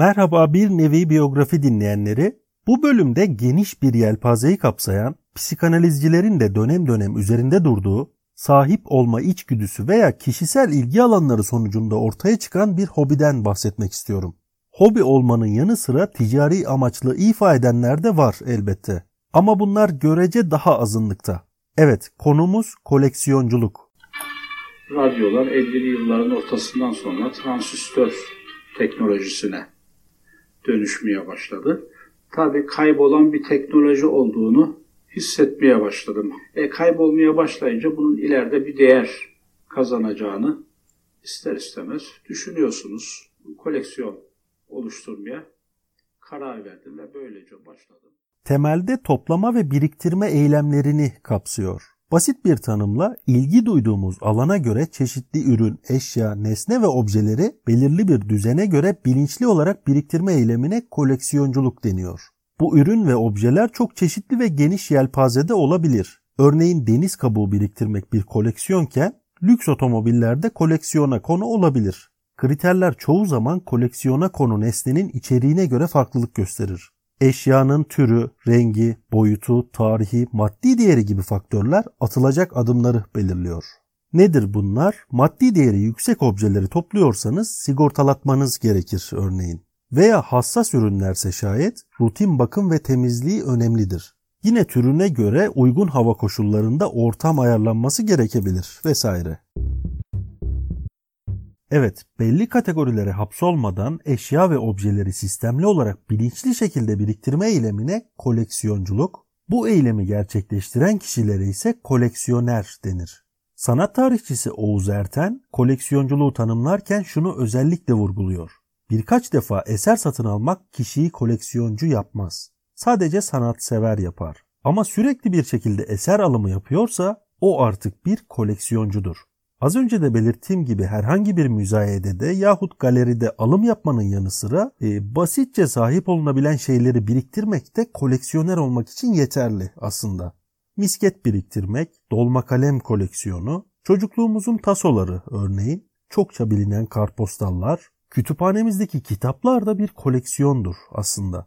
Merhaba bir nevi biyografi dinleyenleri. Bu bölümde geniş bir yelpazeyi kapsayan, psikanalizcilerin de dönem dönem üzerinde durduğu, sahip olma içgüdüsü veya kişisel ilgi alanları sonucunda ortaya çıkan bir hobiden bahsetmek istiyorum. Hobi olmanın yanı sıra ticari amaçlı ifa edenler de var elbette. Ama bunlar görece daha azınlıkta. Evet, konumuz koleksiyonculuk. Radyolar 50'li yılların ortasından sonra transistör teknolojisine dönüşmeye başladı. Tabii kaybolan bir teknoloji olduğunu hissetmeye başladım. E kaybolmaya başlayınca bunun ileride bir değer kazanacağını ister istemez düşünüyorsunuz. Koleksiyon oluşturmaya karar verdim ve böylece başladım. Temelde toplama ve biriktirme eylemlerini kapsıyor. Basit bir tanımla ilgi duyduğumuz alana göre çeşitli ürün, eşya, nesne ve objeleri belirli bir düzene göre bilinçli olarak biriktirme eylemine koleksiyonculuk deniyor. Bu ürün ve objeler çok çeşitli ve geniş yelpazede olabilir. Örneğin deniz kabuğu biriktirmek bir koleksiyonken lüks otomobillerde koleksiyona konu olabilir. Kriterler çoğu zaman koleksiyona konu nesnenin içeriğine göre farklılık gösterir. Eşyanın türü, rengi, boyutu, tarihi, maddi değeri gibi faktörler atılacak adımları belirliyor. Nedir bunlar? Maddi değeri yüksek objeleri topluyorsanız sigortalatmanız gerekir örneğin. Veya hassas ürünlerse şayet rutin bakım ve temizliği önemlidir. Yine türüne göre uygun hava koşullarında ortam ayarlanması gerekebilir vesaire. Evet, belli kategorilere hapsolmadan eşya ve objeleri sistemli olarak bilinçli şekilde biriktirme eylemine koleksiyonculuk, bu eylemi gerçekleştiren kişilere ise koleksiyoner denir. Sanat tarihçisi Oğuz Erten, koleksiyonculuğu tanımlarken şunu özellikle vurguluyor. Birkaç defa eser satın almak kişiyi koleksiyoncu yapmaz. Sadece sanatsever yapar. Ama sürekli bir şekilde eser alımı yapıyorsa o artık bir koleksiyoncudur. Az önce de belirttiğim gibi herhangi bir müzayedede yahut galeride alım yapmanın yanı sıra e, basitçe sahip olunabilen şeyleri biriktirmek de koleksiyoner olmak için yeterli aslında. Misket biriktirmek, dolma kalem koleksiyonu, çocukluğumuzun tasoları örneğin, çokça bilinen kartpostallar, kütüphanemizdeki kitaplar da bir koleksiyondur aslında.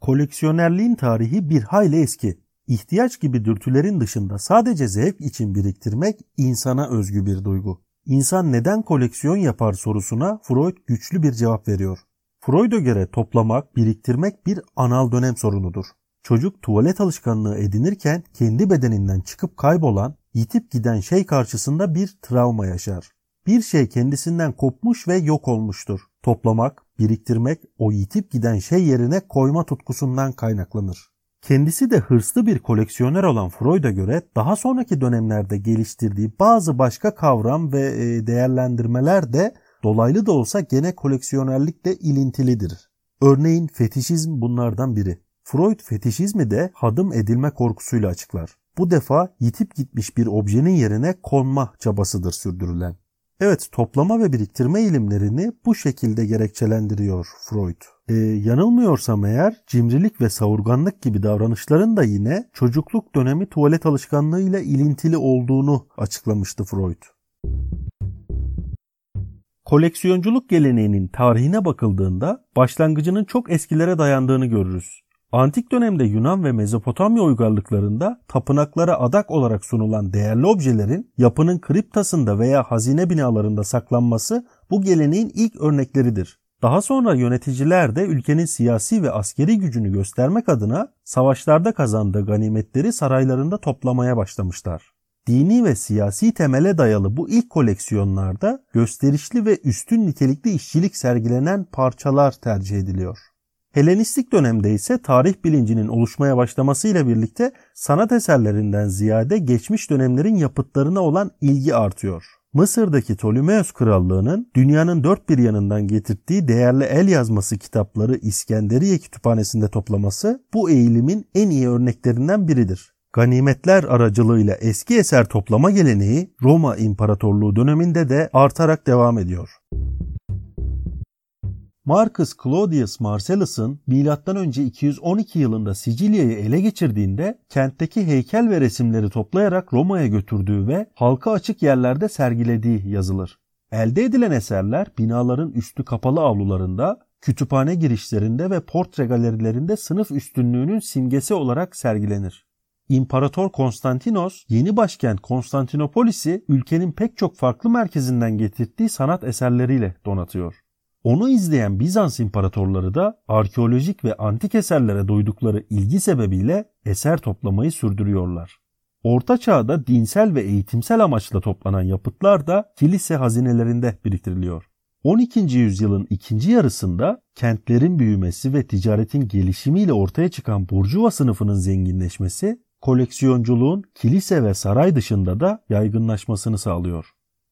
Koleksiyonerliğin tarihi bir hayli eski ihtiyaç gibi dürtülerin dışında sadece zevk için biriktirmek insana özgü bir duygu. İnsan neden koleksiyon yapar sorusuna Freud güçlü bir cevap veriyor. Freud'a göre toplamak, biriktirmek bir anal dönem sorunudur. Çocuk tuvalet alışkanlığı edinirken kendi bedeninden çıkıp kaybolan, yitip giden şey karşısında bir travma yaşar. Bir şey kendisinden kopmuş ve yok olmuştur. Toplamak, biriktirmek o yitip giden şey yerine koyma tutkusundan kaynaklanır. Kendisi de hırslı bir koleksiyoner olan Freud'a göre daha sonraki dönemlerde geliştirdiği bazı başka kavram ve e, değerlendirmeler de dolaylı da olsa gene koleksiyonerlikle ilintilidir. Örneğin fetişizm bunlardan biri. Freud fetişizmi de hadım edilme korkusuyla açıklar. Bu defa yitip gitmiş bir objenin yerine konma çabasıdır sürdürülen. Evet toplama ve biriktirme ilimlerini bu şekilde gerekçelendiriyor Freud. Ee, yanılmıyorsam eğer cimrilik ve savurganlık gibi davranışların da yine çocukluk dönemi tuvalet alışkanlığıyla ilintili olduğunu açıklamıştı Freud. Koleksiyonculuk geleneğinin tarihine bakıldığında başlangıcının çok eskilere dayandığını görürüz. Antik dönemde Yunan ve Mezopotamya uygarlıklarında tapınaklara adak olarak sunulan değerli objelerin yapının kriptasında veya hazine binalarında saklanması bu geleneğin ilk örnekleridir. Daha sonra yöneticiler de ülkenin siyasi ve askeri gücünü göstermek adına savaşlarda kazandığı ganimetleri saraylarında toplamaya başlamışlar. Dini ve siyasi temele dayalı bu ilk koleksiyonlarda gösterişli ve üstün nitelikli işçilik sergilenen parçalar tercih ediliyor. Helenistik dönemde ise tarih bilincinin oluşmaya başlamasıyla birlikte sanat eserlerinden ziyade geçmiş dönemlerin yapıtlarına olan ilgi artıyor. Mısır'daki Ptolemeos Krallığı'nın dünyanın dört bir yanından getirdiği değerli el yazması kitapları İskenderiye Kütüphanesi'nde toplaması bu eğilimin en iyi örneklerinden biridir. Ganimetler aracılığıyla eski eser toplama geleneği Roma İmparatorluğu döneminde de artarak devam ediyor. Marcus Claudius Marcellus'ın M.Ö. 212 yılında Sicilya'yı ele geçirdiğinde kentteki heykel ve resimleri toplayarak Roma'ya götürdüğü ve halka açık yerlerde sergilediği yazılır. Elde edilen eserler binaların üstü kapalı avlularında, kütüphane girişlerinde ve portre galerilerinde sınıf üstünlüğünün simgesi olarak sergilenir. İmparator Konstantinos yeni başkent Konstantinopolis'i ülkenin pek çok farklı merkezinden getirdiği sanat eserleriyle donatıyor. Onu izleyen Bizans imparatorları da arkeolojik ve antik eserlere duydukları ilgi sebebiyle eser toplamayı sürdürüyorlar. Orta Çağ'da dinsel ve eğitimsel amaçla toplanan yapıtlar da kilise hazinelerinde biriktiriliyor. 12. yüzyılın ikinci yarısında kentlerin büyümesi ve ticaretin gelişimiyle ortaya çıkan burjuva sınıfının zenginleşmesi, koleksiyonculuğun kilise ve saray dışında da yaygınlaşmasını sağlıyor.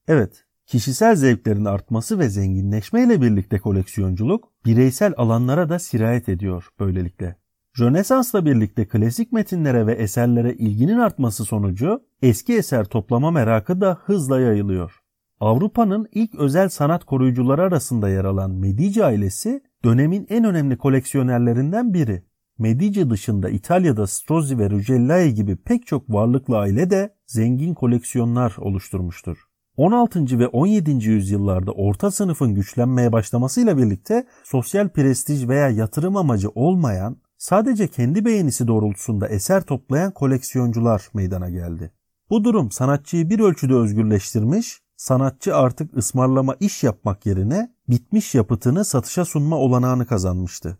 Evet, kişisel zevklerin artması ve zenginleşmeyle birlikte koleksiyonculuk bireysel alanlara da sirayet ediyor böylelikle. Rönesans'la birlikte klasik metinlere ve eserlere ilginin artması sonucu eski eser toplama merakı da hızla yayılıyor. Avrupa'nın ilk özel sanat koruyucuları arasında yer alan Medici ailesi dönemin en önemli koleksiyonerlerinden biri. Medici dışında İtalya'da Strozzi ve Rugelai gibi pek çok varlıklı aile de zengin koleksiyonlar oluşturmuştur. 16. ve 17. yüzyıllarda orta sınıfın güçlenmeye başlamasıyla birlikte sosyal prestij veya yatırım amacı olmayan sadece kendi beğenisi doğrultusunda eser toplayan koleksiyoncular meydana geldi. Bu durum sanatçıyı bir ölçüde özgürleştirmiş, sanatçı artık ısmarlama iş yapmak yerine bitmiş yapıtını satışa sunma olanağını kazanmıştı.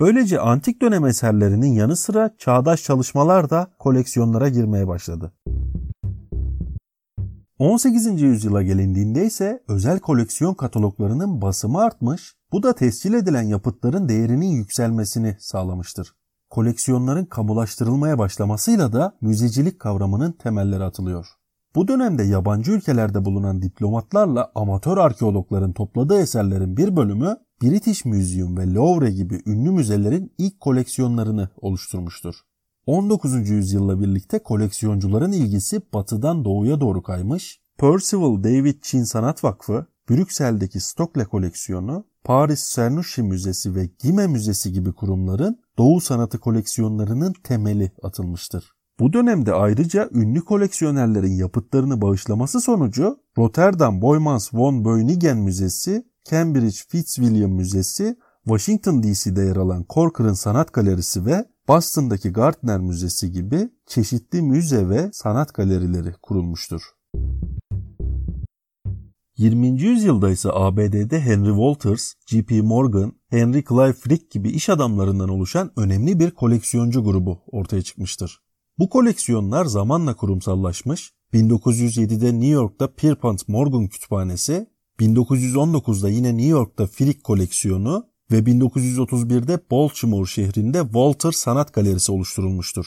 Böylece antik dönem eserlerinin yanı sıra çağdaş çalışmalar da koleksiyonlara girmeye başladı. 18. yüzyıla gelindiğinde ise özel koleksiyon kataloglarının basımı artmış, bu da tescil edilen yapıtların değerinin yükselmesini sağlamıştır. Koleksiyonların kamulaştırılmaya başlamasıyla da müzecilik kavramının temelleri atılıyor. Bu dönemde yabancı ülkelerde bulunan diplomatlarla amatör arkeologların topladığı eserlerin bir bölümü British Museum ve Louvre gibi ünlü müzelerin ilk koleksiyonlarını oluşturmuştur. 19. yüzyılla birlikte koleksiyoncuların ilgisi batıdan doğuya doğru kaymış, Percival David Çin Sanat Vakfı, Brüksel'deki Stokle koleksiyonu, Paris Cernuschi Müzesi ve Gime Müzesi gibi kurumların Doğu sanatı koleksiyonlarının temeli atılmıştır. Bu dönemde ayrıca ünlü koleksiyonerlerin yapıtlarını bağışlaması sonucu Rotterdam Boymans von Beuningen Müzesi, Cambridge Fitzwilliam Müzesi, Washington DC'de yer alan Corcoran Sanat Galerisi ve Boston'daki Gardner Müzesi gibi çeşitli müze ve sanat galerileri kurulmuştur. 20. yüzyılda ise ABD'de Henry Walters, J.P. Morgan, Henry Clay Frick gibi iş adamlarından oluşan önemli bir koleksiyoncu grubu ortaya çıkmıştır. Bu koleksiyonlar zamanla kurumsallaşmış, 1907'de New York'ta Pierpont Morgan Kütüphanesi, 1919'da yine New York'ta Frick koleksiyonu ve 1931'de Baltimore şehrinde Walter Sanat Galerisi oluşturulmuştur.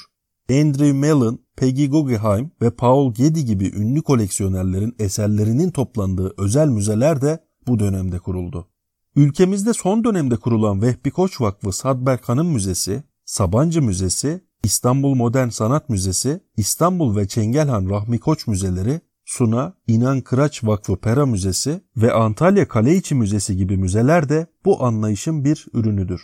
Andrew Mellon, Peggy Guggenheim ve Paul Getty gibi ünlü koleksiyonerlerin eserlerinin toplandığı özel müzeler de bu dönemde kuruldu. Ülkemizde son dönemde kurulan Vehbi Koç Vakfı Sadberk Hanım Müzesi, Sabancı Müzesi, İstanbul Modern Sanat Müzesi, İstanbul ve Çengelhan Rahmi Koç Müzeleri, Suna, İnan Kıraç Vakfı Pera Müzesi ve Antalya Kaleiçi Müzesi gibi müzeler de bu anlayışın bir ürünüdür.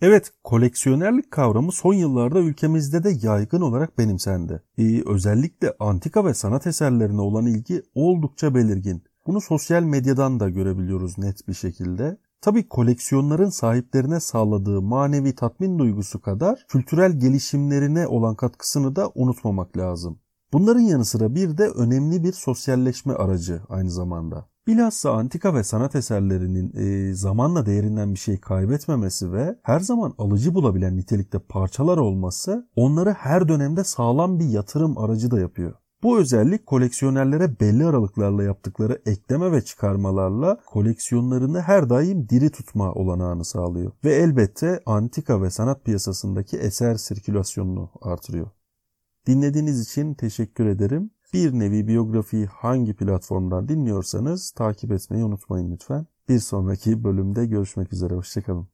Evet, koleksiyonerlik kavramı son yıllarda ülkemizde de yaygın olarak benimsendi. Ee, özellikle antika ve sanat eserlerine olan ilgi oldukça belirgin. Bunu sosyal medyadan da görebiliyoruz net bir şekilde. Tabii koleksiyonların sahiplerine sağladığı manevi tatmin duygusu kadar kültürel gelişimlerine olan katkısını da unutmamak lazım. Bunların yanı sıra bir de önemli bir sosyalleşme aracı aynı zamanda. Bilhassa antika ve sanat eserlerinin e, zamanla değerinden bir şey kaybetmemesi ve her zaman alıcı bulabilen nitelikte parçalar olması onları her dönemde sağlam bir yatırım aracı da yapıyor. Bu özellik koleksiyonerlere belli aralıklarla yaptıkları ekleme ve çıkarmalarla koleksiyonlarını her daim diri tutma olanağını sağlıyor. Ve elbette antika ve sanat piyasasındaki eser sirkülasyonunu artırıyor. Dinlediğiniz için teşekkür ederim. Bir nevi biyografiyi hangi platformdan dinliyorsanız takip etmeyi unutmayın lütfen. Bir sonraki bölümde görüşmek üzere. Hoşçakalın.